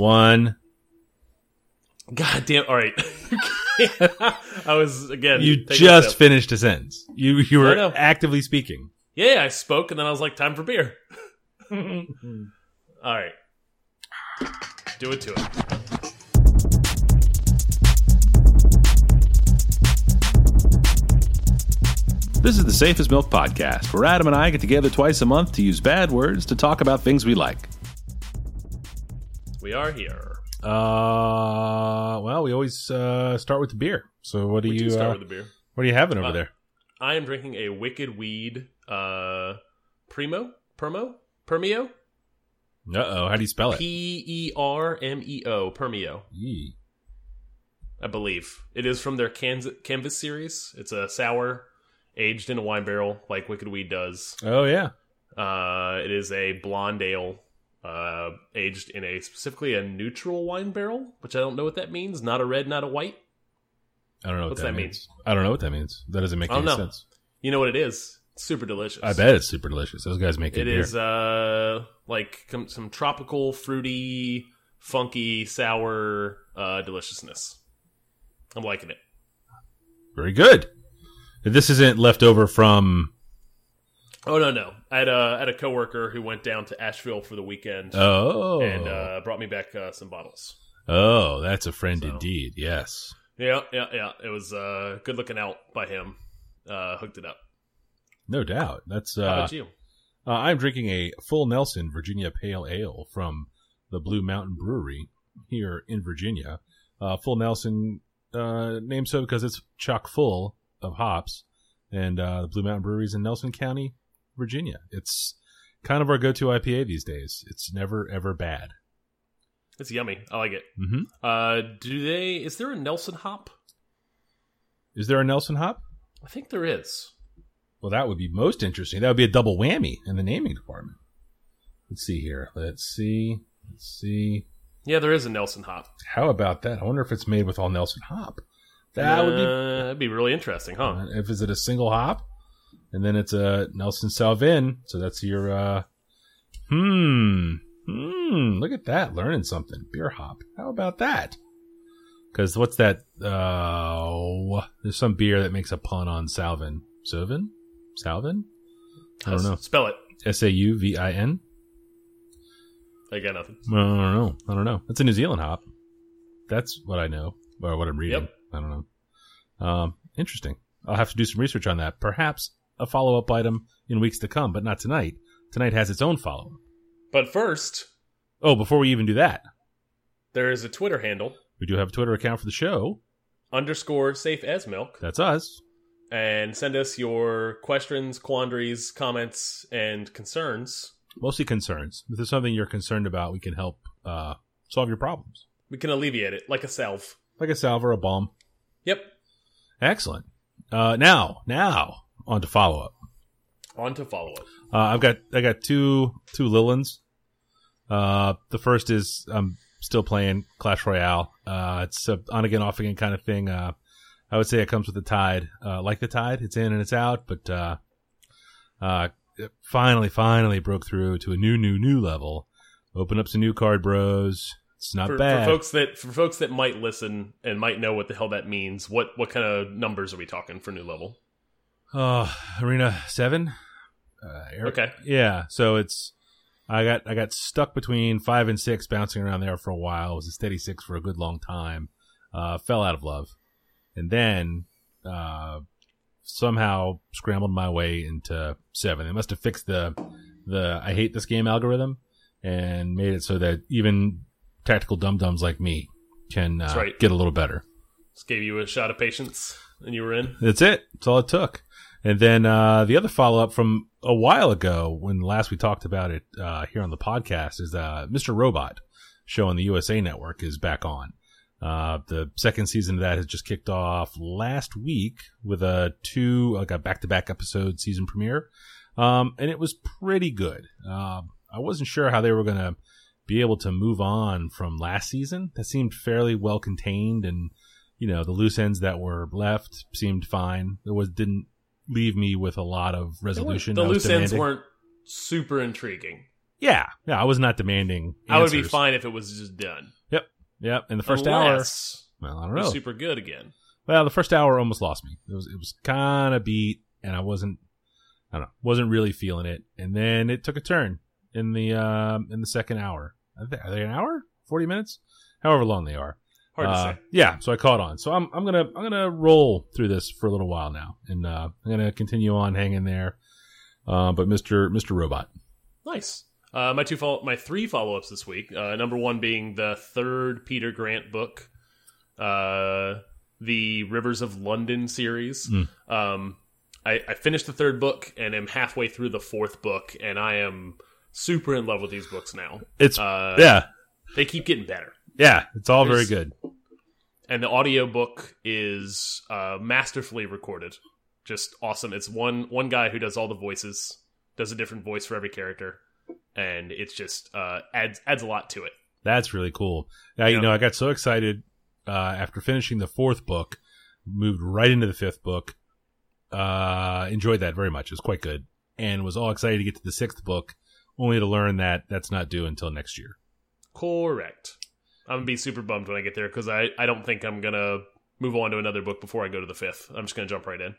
one. God damn! All right, I was again. You just finished a sentence. You you were actively speaking. yeah. I spoke, and then I was like, "Time for beer." All right, do it to it. This is the Safe as Milk Podcast, where Adam and I get together twice a month to use bad words to talk about things we like. We are here. Uh, well, we always uh, start with the beer. So what do We you do start uh, with the beer. what are you having over Uh, there? I am drinking a Wicked Weed uh, Primo, Permo, Permio, Uh oh, how do you spell it? P E R M E O, Permio. I believe it is from their Canvas, Canvas series. It's a sour, aged in a wine barrel, like Wicked Weed does. Oh yeah. Uh, it is a blonde ale, uh, aged in a specifically a neutral wine barrel, which I don't know what that means. Not a red, not a white. I don't know what that, that mean? means. I don't know what that means. That doesn't make any know. sense. You know what it is? It's super delicious. I bet it's super delicious. Those guys make good It beer. is uh like com- some tropical, fruity, funky, sour uh, deliciousness. I'm liking it. Very good. This isn't left over from. Oh no no! I had a I had a coworker who went down to Asheville for the weekend Oh. and uh, brought me back uh, some bottles. oh, that's a friend So. indeed. Yes. Yeah yeah yeah. It was uh, good looking out by him. Uh, hooked it up. No doubt. That's. How Uh, about you? uh, I'm drinking a Full Nelson Virginia Pale Ale from the Blue Mountain Brewery here in Virginia. Uh, Full Nelson uh, named so because it's chock full of hops, and uh, the Blue Mountain Brewery is in Nelson County, Virginia. It's kind of our go-to IPA these days. It's never ever bad. It's yummy. I like it. hmm Uh, do they? Is there a Nelson hop? Is there a Nelson hop? I think there is. Well, that would be most interesting. That would be a double whammy in the naming department. Let's see here. Let's see. Let's see. Yeah, there is a Nelson hop. How about that? I wonder if it's made with all Nelson hop. That would be. Uh, that'd be really interesting, huh? Uh, if is it a single hop, and then it's a Nelson Sauvin. So that's your. uh Hmm. Hmm. Look at that. Learning something. Beer hop. How about that? Because what's that? Uh, there's some beer that makes a pun on Sauvin. Sauvin? Sauvin? I don't know. Spell it. S A U V I N. I got nothing. I don't know. I don't know. It's a New Zealand hop. That's what I know, or what I'm reading. Yep. I don't know. Um, interesting. I'll have to do some research on that. Perhaps a follow up item in weeks to come, but not tonight. Tonight has its own follow up. But first, Oh, before we even do that, there is a Twitter handle we do have a Twitter account for the show. underscore safe as milk, That's us. and send us your questions, quandaries, comments, and concerns. Mostly concerns. If there's something you're concerned about, we can help uh, solve your problems. We can alleviate it like a salve. Like a salve or a balm. Yep. Excellent. Uh, now, now, on to follow up. On to follow up. Uh, I've got I got two two Lillands. Uh, the first is I'm still playing Clash Royale. Uh, it's a on again off again kind of thing. Uh, I would say it comes with the tide. Uh, like the tide, it's in and it's out. But uh, uh, it finally, finally broke through to a new, new, new level. Open up some new card bros. It's not For, bad. for folks that for folks that might listen and might know what the hell that means, what what kind of numbers are we talking for new level? Uh, Arena Seven. Uh, Okay. Yeah, so it's I got I got stuck between five and six, bouncing around there for a while. It was a steady six for a good long time. Uh, fell out of love, and then uh, somehow scrambled my way into seven. They must have fixed the the I hate this game algorithm and made it so that even tactical dum dums like me can uh, right. get a little better. Just gave you a shot of patience, and you were in. That's it. That's all it took. And then uh, the other follow up from a while ago, when last we talked about it uh, here on the podcast, is uh, Mr. Robot show on the USA Network is back on. Uh, the second season of that has just kicked off last week with a two like a back to back episode season premiere, um, and it was pretty good. Uh, I wasn't sure how they were going to be able to move on from last season. That seemed fairly well contained and you know the loose ends that were left seemed fine. There was didn't leave me with a lot of resolution. The loose ends weren't super intriguing. Yeah, yeah. I was not demanding. I would be fine if it was just done. Yep. Yep. In the first Unless hour, well, I don't know. super good again. Well, the first hour almost lost me. It was it was kind of beat, and I wasn't, I don't know, wasn't really feeling it. And then it took a turn in the um in the second hour. Are they, are they an hour? Forty minutes? However long they are. Hard Uh, to say. Yeah, so I caught on. So I'm I'm gonna I'm gonna roll through this for a little while now, and uh, I'm gonna continue on hanging there. Uh, but Mister Mister Robot, Nice. Uh, my two follow my three follow ups this week. Uh, number one being the third Peter Grant book, uh, the Rivers of London series. Mm. Um, I, I finished the third book and am halfway through the fourth book, and I am super in love with these books now. it's Uh, yeah They keep getting better. Yeah it's all very good. and the audiobook is uh, masterfully recorded just awesome it's one one guy who does all the voices does a different voice for every character and it's just uh, adds adds a lot to it That's really cool. Now, you know, I got so excited uh, after finishing the fourth book, moved right into the fifth book. Uh, enjoyed that very much. It was quite good, and was all excited to get to the sixth book, only to learn that that's not due until next year. correct i'm gonna be super bummed when i get there because I, I don't think i'm gonna move on to another book before i go to the fifth i'm just gonna jump right in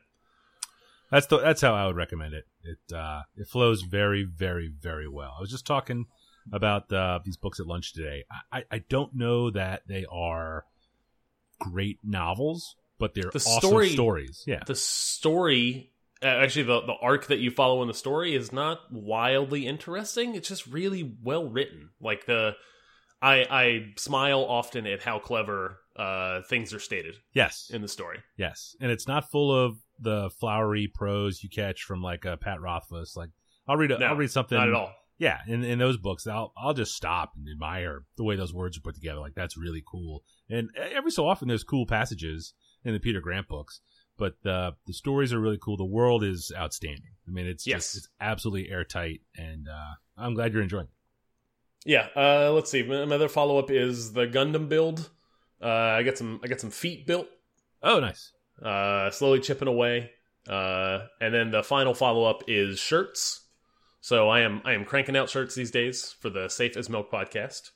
That's the that's how I would recommend it. It uh, it flows very very very well. I was just talking about uh, these books at lunch today. I, I I don't know that they are great novels, but they're The awesome story- stories. Yeah, the story actually the, the arc that you follow in the story is not wildly interesting it's just really well written like the i i smile often at how clever uh things are stated yes, in the story Yes, and it's not full of the flowery prose you catch from like uh, Pat Rothfuss. Like I'll read, a, No, will read something. not at all Yeah, in in those books, I'll I'll just stop and admire the way those words are put together. Like that's really cool. And every so often, there's cool passages in the Peter Grant books, but the the stories are really cool. The world is outstanding. I mean, it's Yes. just it's absolutely airtight, and uh, I'm glad you're enjoying. it. Yeah uh let's see another follow-up is the gundam build uh i got some i got some feet built Oh, nice. uh, slowly chipping away. Uh, and then the final follow up is shirts. So I am I am cranking out shirts these days for the Safe as Milk podcast.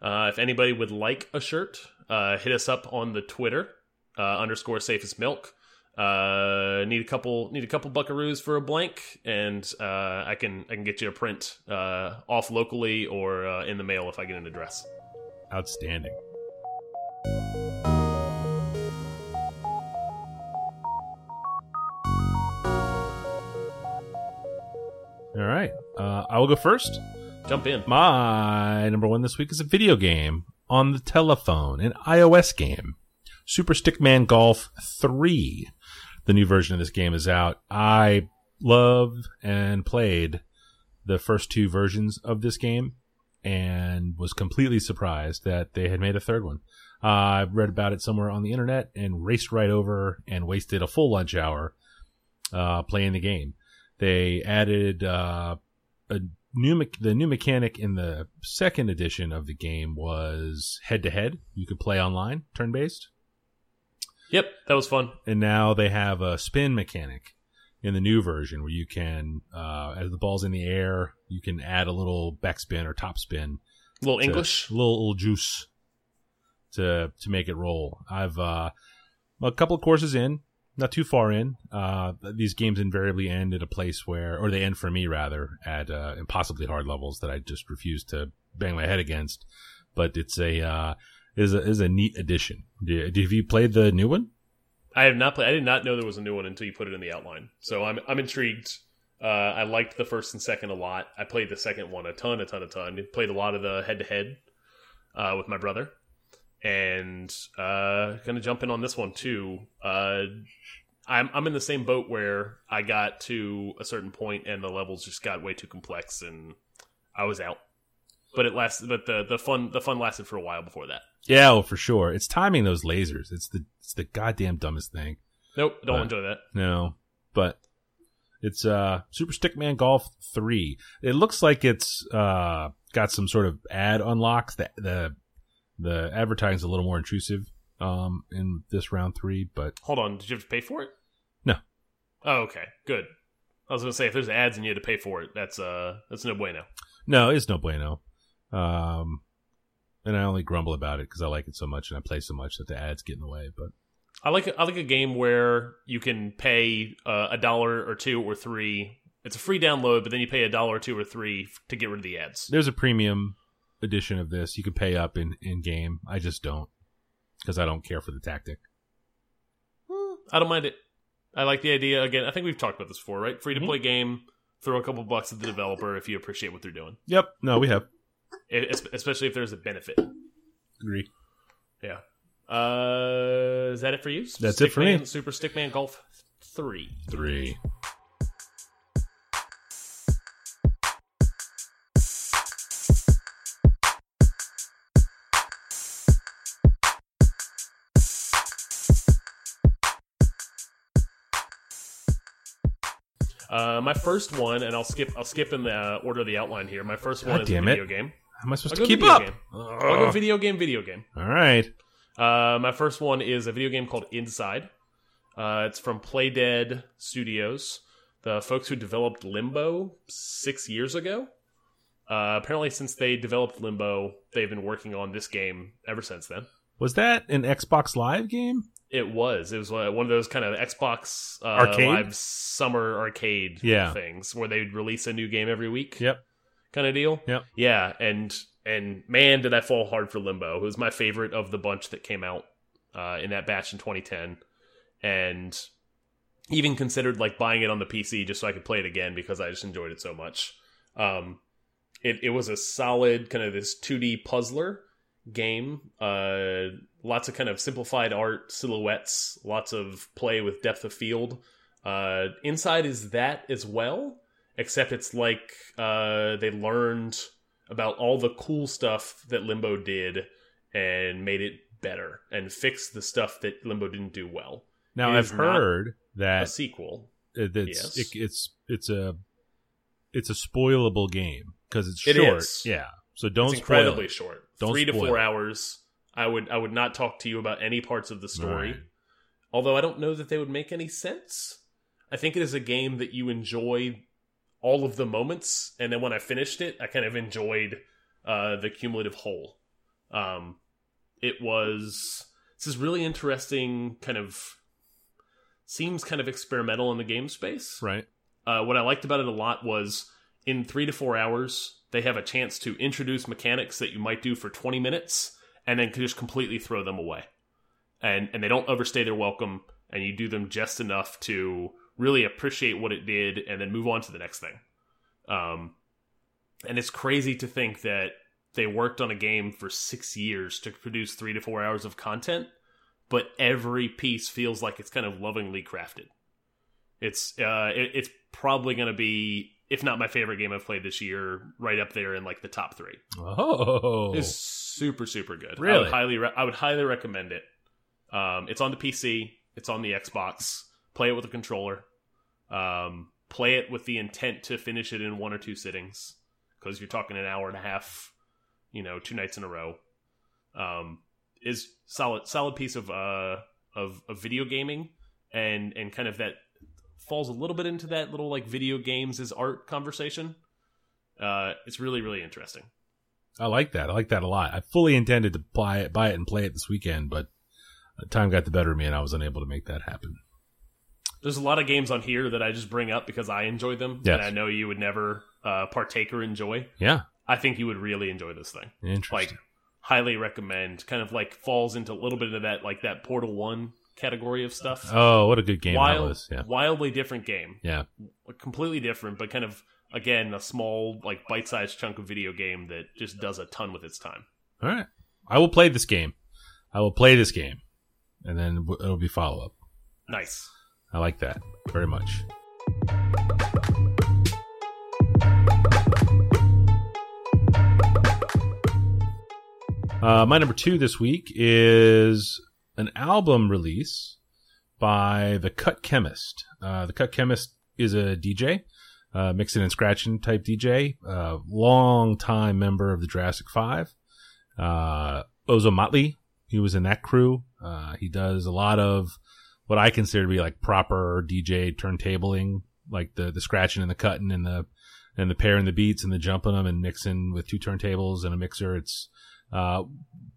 Uh, if anybody would like a shirt, uh, hit us up on the Twitter uh, underscore Safe as Milk. Uh, need a couple need a couple buckaroos for a blank, and uh, I can I can get you a print uh, off locally or uh, in the mail if I get an address. Outstanding. All right. Uh, I will go first. Jump in. My number one this week is a video game on the telephone, an iOS game. Super Stickman Golf 3. The new version of this game is out. I loved and played the first two versions of this game and was completely surprised that they had made a third one. Uh, I read about it somewhere on the internet and raced right over and wasted a full lunch hour uh, playing the game. They added uh, a new the new mechanic in the second edition of the game was head to head. You could play online, turn based, Yep, that was fun. and now they have a spin mechanic in the new version where you can, uh, as the ball's in the air, you can add a little backspin or top spin A little to- English. a little, little juice to to make it roll. I've uh, a couple of courses in, not too far in. Uh, these games invariably end at a place where, or they end for me rather, at uh, impossibly hard levels that I just refuse to bang my head against. But it's a uh, is a is a neat addition. Do, have you played the new one? I have not played. I did not know there was a new one until you put it in the outline. So I'm I'm intrigued. Uh, I liked the first and second a lot. I played the second one a ton, a ton, a ton. Played a lot of the head to head with my brother, and uh, gonna jump in on this one too. Uh, I'm I'm in the same boat where I got to a certain point and the levels just got way too complex and I was out. But it lasted. But the the fun the fun lasted for a while before that. Yeah, oh, for sure. It's timing those lasers. It's the it's the goddamn dumbest thing. Nope, don't enjoy that. No, but it's uh Super Stickman Golf 3. It looks like it's uh got some sort of ad unlocks. The the the advertising's a little more intrusive um in this round 3, but Hold on, did you have to pay for it? No. Oh, okay, good. I was gonna say if there's ads and you had to pay for it, that's uh that's no bueno. No, it's no bueno. Um, and I only grumble about it because I like it so much and I play so much that the ads get in the way. But I like I like a game where you can pay uh, a dollar or two or three. It's a free download, but then you pay a dollar or two or three to get rid of the ads. there's a premium edition of this. You can pay up in in game. I just don't because I don't care for the tactic. I don't mind it. I like the idea. Again, I think we've talked about this before, right? Free to play game. Throw a couple bucks at the developer if you appreciate what they're doing, Yep. No, we have. Especially if there's a benefit. Agree. Yeah. Uh, is that it for you? That's it for me. Super Stickman Golf Three. Three. Uh, my first one, and I'll skip. I'll skip in the uh, order of the outline here. My first one God is a video it. game. How am I supposed I'll to keep up? game. I'll go video game, video game. All right. Uh, my first one is a video game called Inside. Uh, it's from Playdead Studios, the folks who developed Limbo six years ago. Uh, apparently, since they developed Limbo, they've been working on this game ever since then. Was that an Xbox Live game? It was. It was uh, one of those kind of Xbox uh? Live summer arcade Yeah. things where they'd release a new game every week. Yep. Kind of deal. Yeah, Yeah, and and man, did I fall hard for Limbo. It was my favorite of the bunch that came out uh, in that batch in 2010, and even considered like buying it on the PC just so I could play it again because I just enjoyed it so much. Um, it it was a solid kind of this 2D puzzler game. Uh, lots of kind of simplified art, silhouettes, lots of play with depth of field. Uh, Inside is that as well, except it's like uh, they learned about all the cool stuff that Limbo did and made it better and fixed the stuff that Limbo didn't do well. Now It I've heard A that sequel. it's Yes. it, it's it's a it's a spoilable game because it's short. is. Yeah. So don't it's incredibly short. Don't Three to four it. hours. I would I would not talk to you about any parts of the story. Right. Although I don't know that they would make any sense. I think it is a game that you enjoy all of the moments, and then when I finished it, I kind of enjoyed uh, the cumulative whole. Um, it was this is really interesting. Kind of seems kind of experimental in the game space. Right. Uh, what I liked about it a lot was in three to four hours, they have a chance to introduce mechanics that you might do for 20 minutes and then just completely throw them away. And, and they don't overstay their welcome, and you do them just enough to really appreciate what it did and then move on to the next thing. Um, and it's crazy to think that they worked on a game for six years to produce three to four hours of content, but every piece feels like it's kind of lovingly crafted. It's uh, it, it's probably going to be, if not my favorite game I've played this year, right up there in like the top three. Oh. It's super super good. I Really? would highly re- I would highly recommend it. Um, it's on the PC. It's on the Xbox. Play it with a controller. Um, play it with the intent to finish it in one or two sittings because you're talking an hour and a half. You know, two nights in a row. Um, is solid solid piece of uh of, of video gaming and and kind of that falls a little bit into that little like video games as art conversation. Uh, it's really really interesting. I like that. I like that a lot. I fully intended to buy it, buy it, and play it this weekend, but uh, time got the better of me, and I was unable to make that happen. There's a lot of games on here that I just bring up because I enjoy them, Yes. and I know you would never uh, partake or enjoy. Yeah, I think you would really enjoy this thing. interesting. Like, highly recommend. Kind of like falls into a little bit of that like that Portal One category of stuff. oh, what a good game that was. Yeah, wildly different game, yeah. completely different, but kind of again a small like bite-sized chunk of video game that just does a ton with its time. All right, I will play this game. I will play this game, and then it'll be follow up. Nice. I like that very much. Uh, my number two this week is an album release by the Cut Chemist. Uh, the Cut Chemist is a DJ, uh, mixing and scratching type DJ, uh, long time member of the Jurassic Five. Uh, Ozomatli, he was in that crew. Uh, he does a lot of what I consider to be like proper DJ turntabling, like the the scratching and the cutting and the and the pairing the beats and the jumping them and mixing with two turntables and a mixer. It's uh,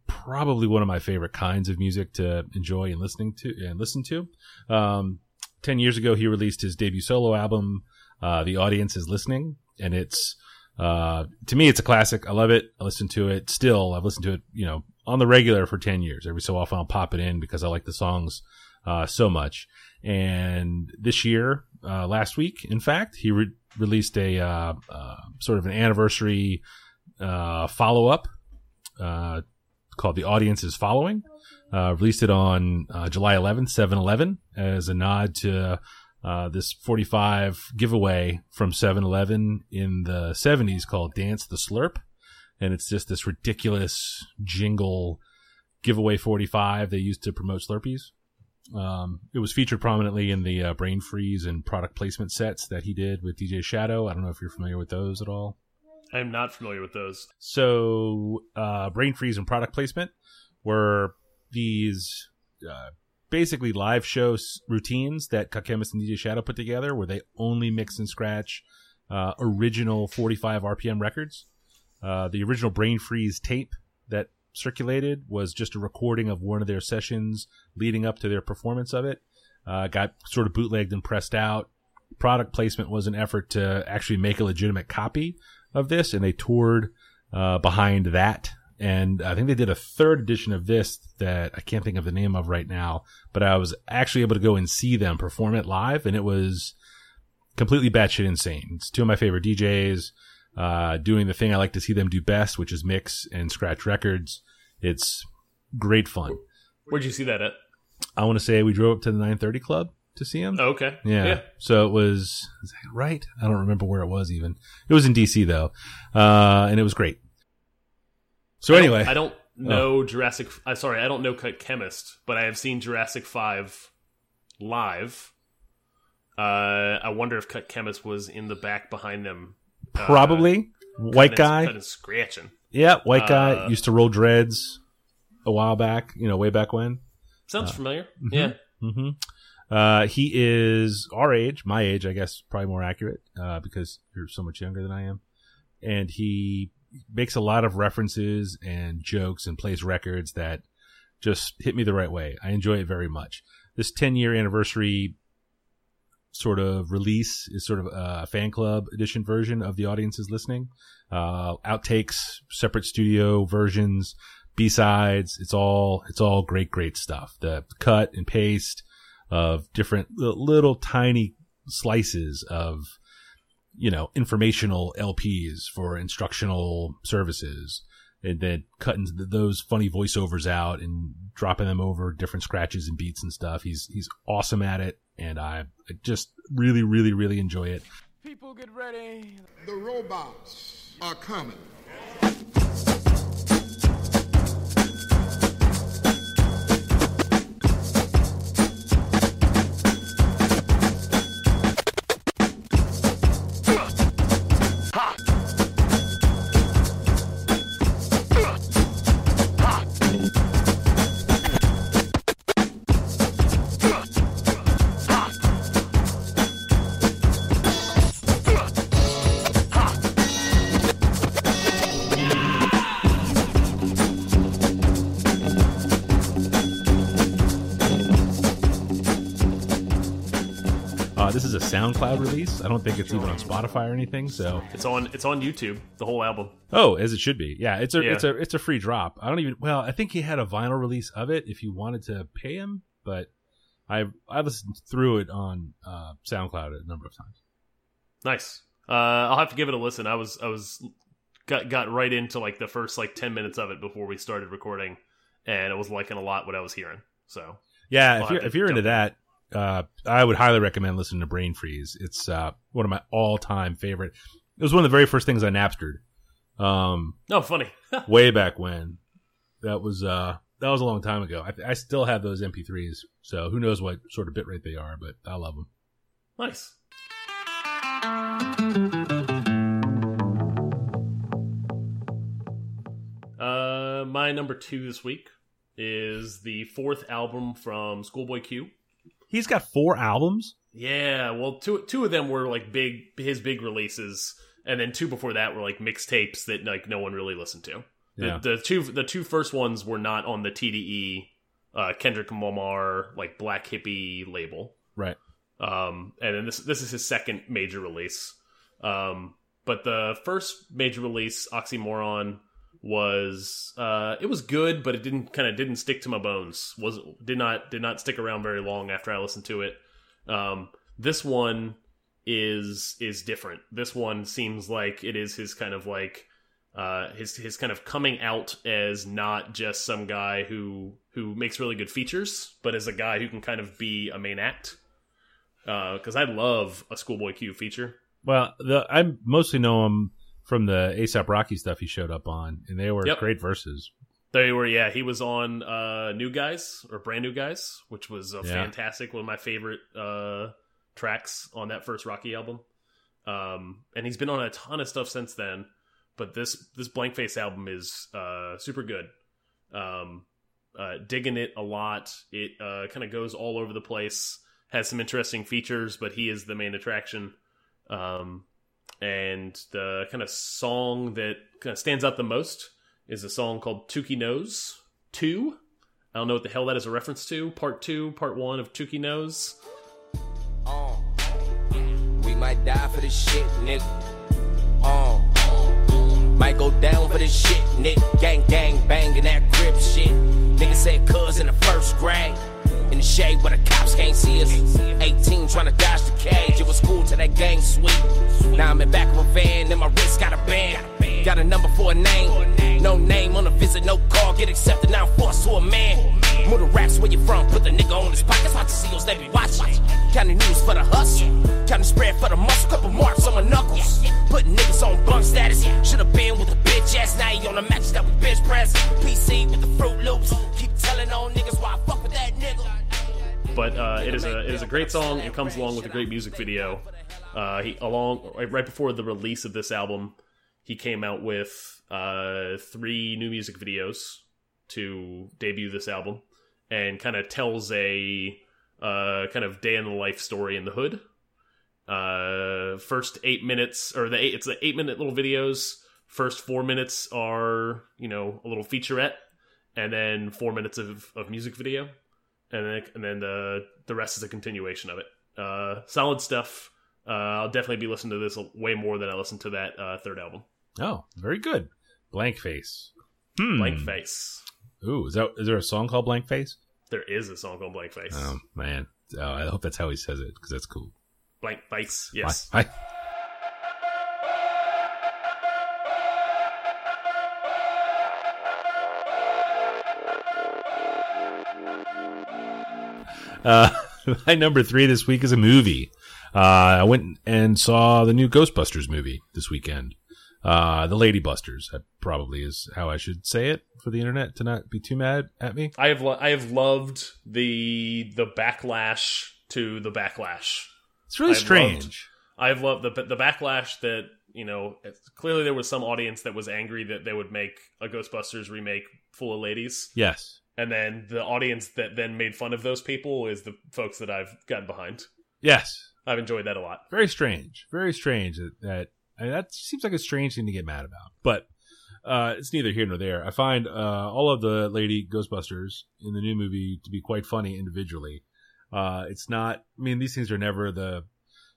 probably one of my favorite kinds of music to enjoy and listening to and listen to. Um, Ten years ago, he released his debut solo album, uh, "The Audience Is Listening," and it's uh, to me, it's a classic. I love it. I listen to it still. I've listened to it, you know, on the regular for 10 years. Every so often I'll pop it in because I like the songs, uh, so much. And this year, uh, last week, in fact, he re released a, uh, uh sort of an anniversary, uh, follow up, uh, called The Audience is Following. released it on, July 11th, 7-Eleven as a nod to, uh, this 45 giveaway from 7-Eleven in the 70s called Dance the Slurp. And it's just this ridiculous jingle giveaway 45 they used to promote Slurpees. Um, it was featured prominently in the uh, Brain Freeze and product placement sets that he did with DJ Shadow. I don't know if you're familiar with those at all. I'm not familiar with those. So, uh, Brain Freeze and product placement were these uh, basically live show routines that Chemist and DJ Shadow put together, where they only mix and scratch uh, original 45 RPM records. Uh, the original Brain Freeze tape that circulated was just a recording of one of their sessions leading up to their performance of it. Uh, got sort of bootlegged and pressed out. Product placement was an effort to actually make a legitimate copy of this, and they toured uh, behind that and I think they did a third edition of this that I can't think of the name of right now, but I was actually able to go and see them perform it live, and it was completely batshit insane. It's two of my favorite DJs uh, doing the thing I like to see them do best, which is mix and scratch records. It's great fun. Where'd you see that at? I want to say we drove up to the 930 Club to see him. Oh, okay. Yeah. yeah. So it was, right? I don't remember where it was even. It was in DC though. Uh, and it was great. So I anyway, I don't know oh. Jurassic. Uh, sorry, I don't know Cut Chemist, but I have seen Jurassic Five live. Uh, I wonder if Cut Chemist was in the back behind them. Uh, Probably white guy, scratching. Yeah, white guy uh, used to roll dreads a while back. You know, way back when. Sounds uh, familiar. Mm -hmm, yeah. Mm -hmm. Uh, he is our age, my age, I guess, probably more accurate, uh, because you're so much younger than I am. And he makes a lot of references and jokes and plays records that just hit me the right way. I enjoy it very much. This 10 year anniversary sort of release is sort of a fan club edition version of the audience is listening. Uh, outtakes, separate studio versions, B sides. It's all, it's all great, great stuff. The cut and paste of different little tiny slices of you know, informational LPs for instructional services and then cutting those funny voiceovers out and dropping them over different scratches and beats and stuff. He's, he's awesome at it. And I just really, really, really enjoy it. People get ready. The robots are coming. SoundCloud release. I don't think it's even on Spotify or anything. So it's on it's on YouTube. The whole album. Oh, as it should be. Yeah, it's a yeah. it's a it's a free drop. I don't even. Well, I think he had a vinyl release of it if you wanted to pay him, but I I listened through it on uh, SoundCloud a number of times. Nice. Uh, I'll have to give it a listen. I was I was got got right into like the first like ten minutes of it before we started recording, and I was liking a lot what I was hearing. So yeah, if you're if you're into that, uh, I would highly recommend listening to Brain Freeze. It's uh, one of my all time favorite. It was one of the very first things I Napstered. Um, oh, funny. way back when. That was uh, that was a long time ago. I, I, still have those MP3s, so who knows what sort of bitrate they are, but I love them. Nice. Uh, my number two this week is the fourth album from Schoolboy Q. He's got four albums. Yeah, well, two two of them were like big his big releases. and then two before that were like mixtapes that like no one really listened to. The, Yeah. the two the two first ones were not on the TDE uh, Kendrick Lamar like Black Hippie label. Right. Um, and then this this is his second major release. Um, but the first major release, Oxymoron, was uh, it was good, but it didn't kind of didn't stick to my bones. Was did not did not stick around very long after I listened to it. Um, this one is is different. This one seems like it is his kind of like uh, his his kind of coming out as not just some guy who who makes really good features, but as a guy who can kind of be a main act. Because I love a Schoolboy Q feature. Well, the I mostly know him from the ASAP Rocky stuff he showed up on, and they were Yep. great verses. They were, yeah. He was on uh, New Guys or Brand New Guys, which was a Yeah. fantastic one of my favorite uh, tracks on that first Rocky album. Um, and he's been on a ton of stuff since then. But this this Blank Face album is uh, super good. Um, uh, digging it a lot. It uh, kind of goes all over the place. Has some interesting features, but he is the main attraction. Um, and the kind of song that kind of stands out the most is a song called Tookie Knows 2. I don't know what the hell that is a reference to. Part 2, part 1 of Tookie Knows. Uh, we might die for this shit, nigga. Uh, might go down for this shit, nigga. Gang, gang, banging that grip shit. Nigga said cuz in the first grade. Shade where the cops can't see us. 18 trying to dodge the cage. It was cool till that gang sweep. Now I'm in back of a van and my wrist got a band. Got a number for a name. No name on a visit, no call. Get accepted, now forced to a man. Move the raps where you from, put the nigga on his pockets. Watch the seals, they be watching. Counting news for the hustle. Counting spread for the muscle. Couple marks on my knuckles. Putting niggas on bunk status. Should've been with the bitch ass. Now he on the match that with bench press. PC with the Fruit Loops. Keep telling on niggas why I fuck with that. But uh, it is a it is a great song. It comes along with a great music video. Uh, he along right before the release of this album, he came out with uh, three new music videos to debut this album, and kind of tells a uh, kind of day in the life story in the hood. Uh, first eight minutes, or the eight, it's the eight minute little videos. First four minutes are you know a little featurette, and then four minutes of, of music video, and then and then the the rest is a continuation of it. Uh, solid stuff. Uh, I'll definitely be listening to this way more than I listened to that uh, third album. Oh, very good. Blank Face. Hmm. Blank Face. Ooh, is that is there a song called Blank Face? There is a song called Blank Face. Oh man, oh, I hope that's how he says it because that's cool. Blank Face. Yes. Hi. Uh, my number three this week is a movie. Uh, I went and saw the new Ghostbusters movie this weekend. Uh, the Lady Busters. Probably is how I should say it for the internet to not be too mad at me. I have lo- I have loved the the backlash to the backlash. It's really I've strange. I've loved the the backlash that you know. Clearly, there was some audience that was angry that they would make a Ghostbusters remake full of ladies, Yes. And then the audience that then made fun of those people is the folks that I've gotten behind. Yes. I've enjoyed that a lot. very strange very strange that, that I mean, that seems like a strange thing to get mad about but uh, it's neither here nor there i find uh, all of the lady ghostbusters in the new movie to be quite funny individually uh, it's not i mean these things are never the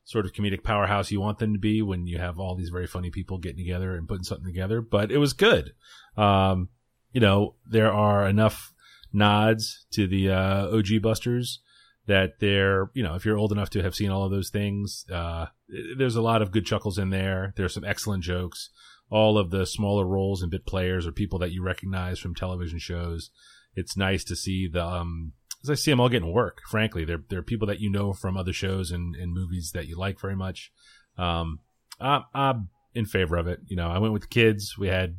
sort of comedic powerhouse you want them to be when you have all these very funny people getting together and putting something together but it was good um, you know there are enough nods to the uh, og busters that they're you know if you're old enough to have seen all of those things uh there's a lot of good chuckles in there. There's some excellent jokes. All of the smaller roles and bit players are people that you recognize from television shows. It's nice to see the um as I see them all getting work frankly. They're they're people that you know from other shows and, and movies that you like very much. Um I'm, I'm in favor of it. You know I went with the kids. We had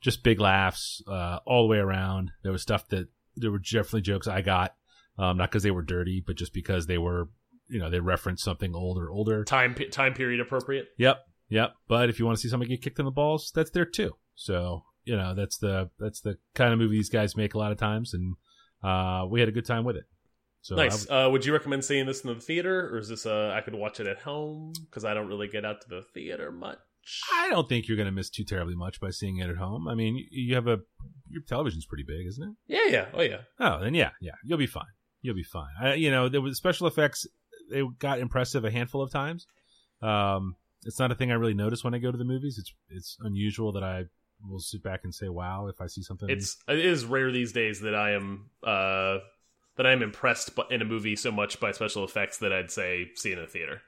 just big laughs uh all the way around. There was stuff that there were definitely jokes I got um, not because they were dirty, but just because they were, you know, they referenced something old or older. Time time period appropriate. Yep, yep. But if you want to see somebody get kicked in the balls, that's there too. So you know, that's the that's the kind of movie these guys make a lot of times, and uh, we had a good time with it. So Nice. Uh, would you recommend seeing this in the theater, or is this uh, I could watch it at home because I don't really get out to the theater much? I don't think you're going to miss too terribly much by seeing it at home. I mean, you- you have a your television's pretty big, isn't it? Yeah, yeah, oh yeah. Oh, then yeah, yeah, you'll be fine. You'll be fine. I, you know, there was special effects. They got impressive a handful of times. Um, it's not a thing I really notice when I go to the movies. It's it's unusual that I will sit back and say, "Wow!" if I see something. It's it is rare these days that I am uh that I am impressed in a movie so much by special effects that I'd say see it in a theater.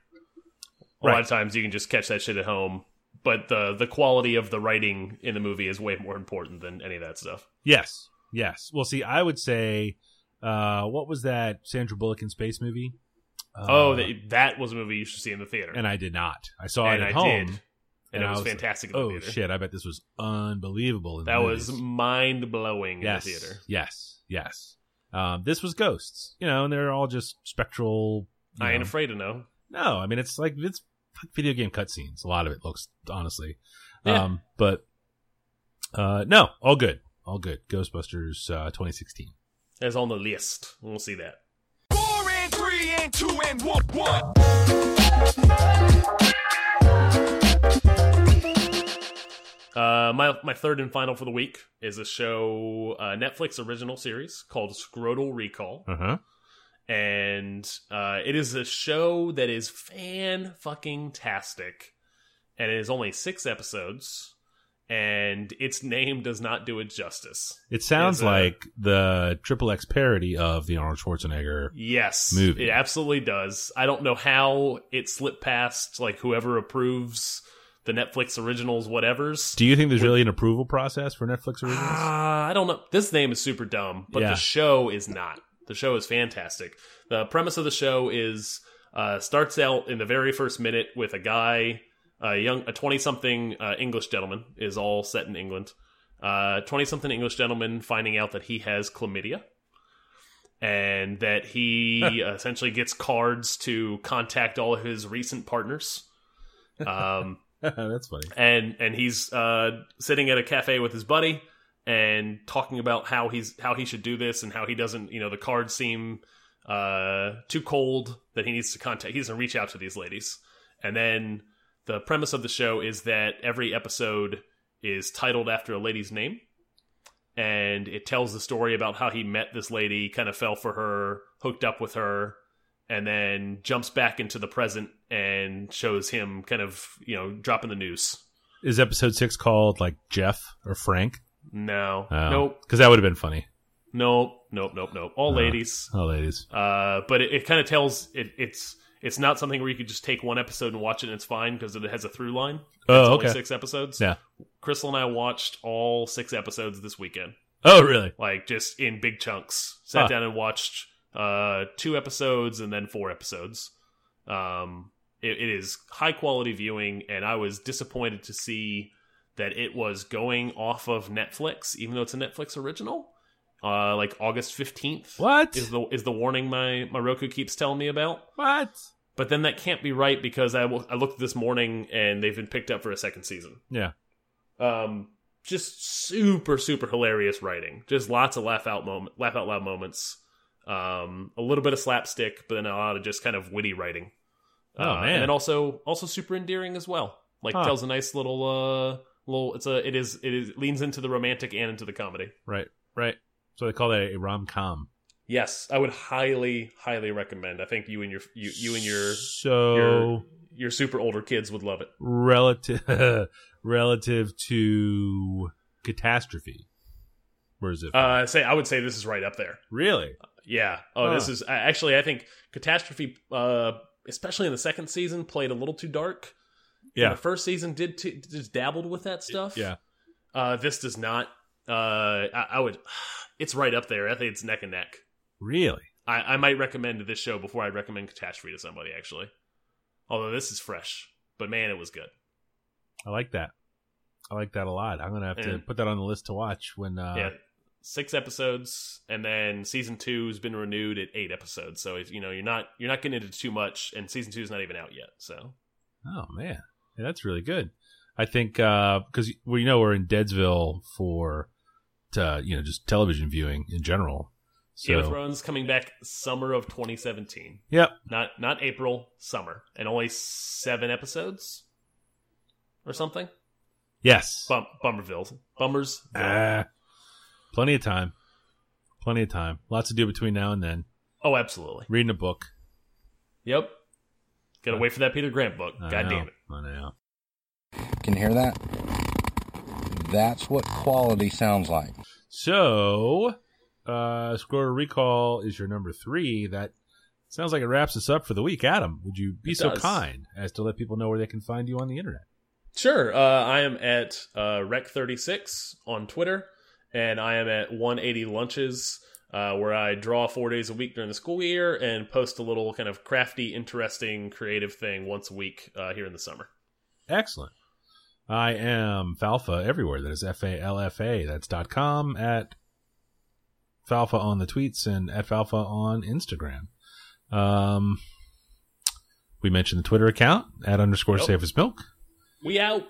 A lot of times you can just catch that shit at home, but the the quality of the writing in the movie is way more important than any of that stuff. yes, yes. Well, see, I would say, uh, what was that Sandra Bullock in space movie? Uh, oh, that, that was a movie you should see in the theater, and I did not. I saw And it at I home. did. and, I it was, fantastic in the Oh shit! I bet this was unbelievable. In the That was mind blowing yes, in the theater. yes, yes. Um, this was ghosts, you know, and they're all just spectral. I ain't know. afraid to know. No, I mean it's like it's like video game cutscenes. A lot of it looks honestly, Yeah. um, but uh, no, all good, all good. Ghostbusters uh, 2016. It's on the list. We'll see that. Four and three and two and one, one. Uh, my my third and final for the week is a show, uh, Netflix original series called Scrotal Recall, Uh huh. And uh, it is a show that is fan fucking tastic, and it is only six episodes, and its name does not do it justice. It sounds uh, like the Triple X parody of the Arnold Schwarzenegger. Yes, Movie. it absolutely does. I don't know how it slipped past like whoever approves the Netflix originals, whatever's. Do you think there's really an approval process for Netflix originals? Ah, I don't know. This name is super dumb, but Yeah. the show is not. The show is fantastic. The premise of the show is uh, starts out in the very first minute with a guy, a young, a twenty something uh, English gentleman, is all set in England. Twenty something English gentleman finding out that he has chlamydia, and that he essentially gets cards to contact all of his recent partners. Um, That's funny. and and he's uh, sitting at a cafe with his buddy and talking about how he's how he should do this and how he doesn't you know the cards seem uh, too cold that he needs to contact he doesn't reach out to these ladies and then the premise of the show is that every episode is titled after a lady's name and it tells the story about how he met this lady kind of fell for her hooked up with her and then jumps back into the present and shows him kind of you know dropping the noose. Is episode six called like Jeff or Frank? No, nope, Because that would have been funny. nope, nope, nope, nope. All ladies. All ladies. Uh, but it, it kind of tells it, it's it's not something where you could just take one episode and watch it and it's fine because it has a through line. Oh, okay. six episodes. Yeah. Crystal and I watched all six episodes this weekend, Oh, really? like just in big chunks. Sat Huh. down and watched uh, two episodes and then four episodes. Um, it, it is high quality viewing, and I was disappointed to see that it was going off of Netflix, even though it's a Netflix original. Uh, like August fifteenth. What? is the is the warning my my Roku keeps telling me about? What? But then that can't be right because I w- I looked this morning and they've been picked up for a second season. Yeah. Um, just super super hilarious writing. Just lots of laugh out moment, laugh out loud moments. Um, a little bit of slapstick, but then a lot of just kind of witty writing. Oh, Uh, man. and then also also super endearing as well. Like Huh. tells a nice little uh little. It's a it is it is leans into the romantic and into the comedy. Right. Right. So they call that a rom com. Yes, I would highly highly recommend. I think you and your you you and your so your your super older kids would love it. relative relative to catastrophe. Where is it? from? Uh, say I would say this is right up there. really? Yeah. Oh, this is actually I think Catastrophe, uh, especially in the second season, played a little too dark. Yeah. the first season did t just dabbled with that stuff. Yeah. Uh, this does not. Uh, I, I would. It's right up there. I think it's neck and neck. Really? I, I might recommend this show before I recommend Catastrophe to somebody. Actually, although this is fresh, but man, it was good. I like that. I like that a lot. I'm gonna have to put that on the list to watch when. Uh, yeah, six episodes, and then season two has been renewed at eight episodes. So if, you know you're not you're not getting into too much, and season two is not even out yet. So Oh man, yeah, that's really good. I think because well, you know we're in Deadsville for, uh, you know, just television viewing in general. Game of Thrones coming back summer of 2017, yep, not not April, summer, and only seven episodes. or something. Yes. Bum Bummerville. Bummers. Ah, plenty of time. Plenty of time. Lots to do between now and then. oh, absolutely. Reading a book. Yep. Got to wait for that Peter Grant book. I God know. damn it. I know. Can you hear that? That's what quality sounds like. So, uh, Score Recall is your number three. That sounds like it wraps us up for the week. Adam, would you be It so does. kind as to let people know where they can find you on the internet? Sure. Uh, I am at uh, Rec36 on Twitter, and I am at 180 Lunches, uh, where I draw four days a week during the school year and post a little kind of crafty, interesting, creative thing once a week uh, here in the summer. Excellent. I am Falfa everywhere. That is F A L F A. That's dot com at Falfa on the tweets and at Falfa on Instagram. Um, we mentioned the Twitter account at underscore Yep. Safe as Milk. We out.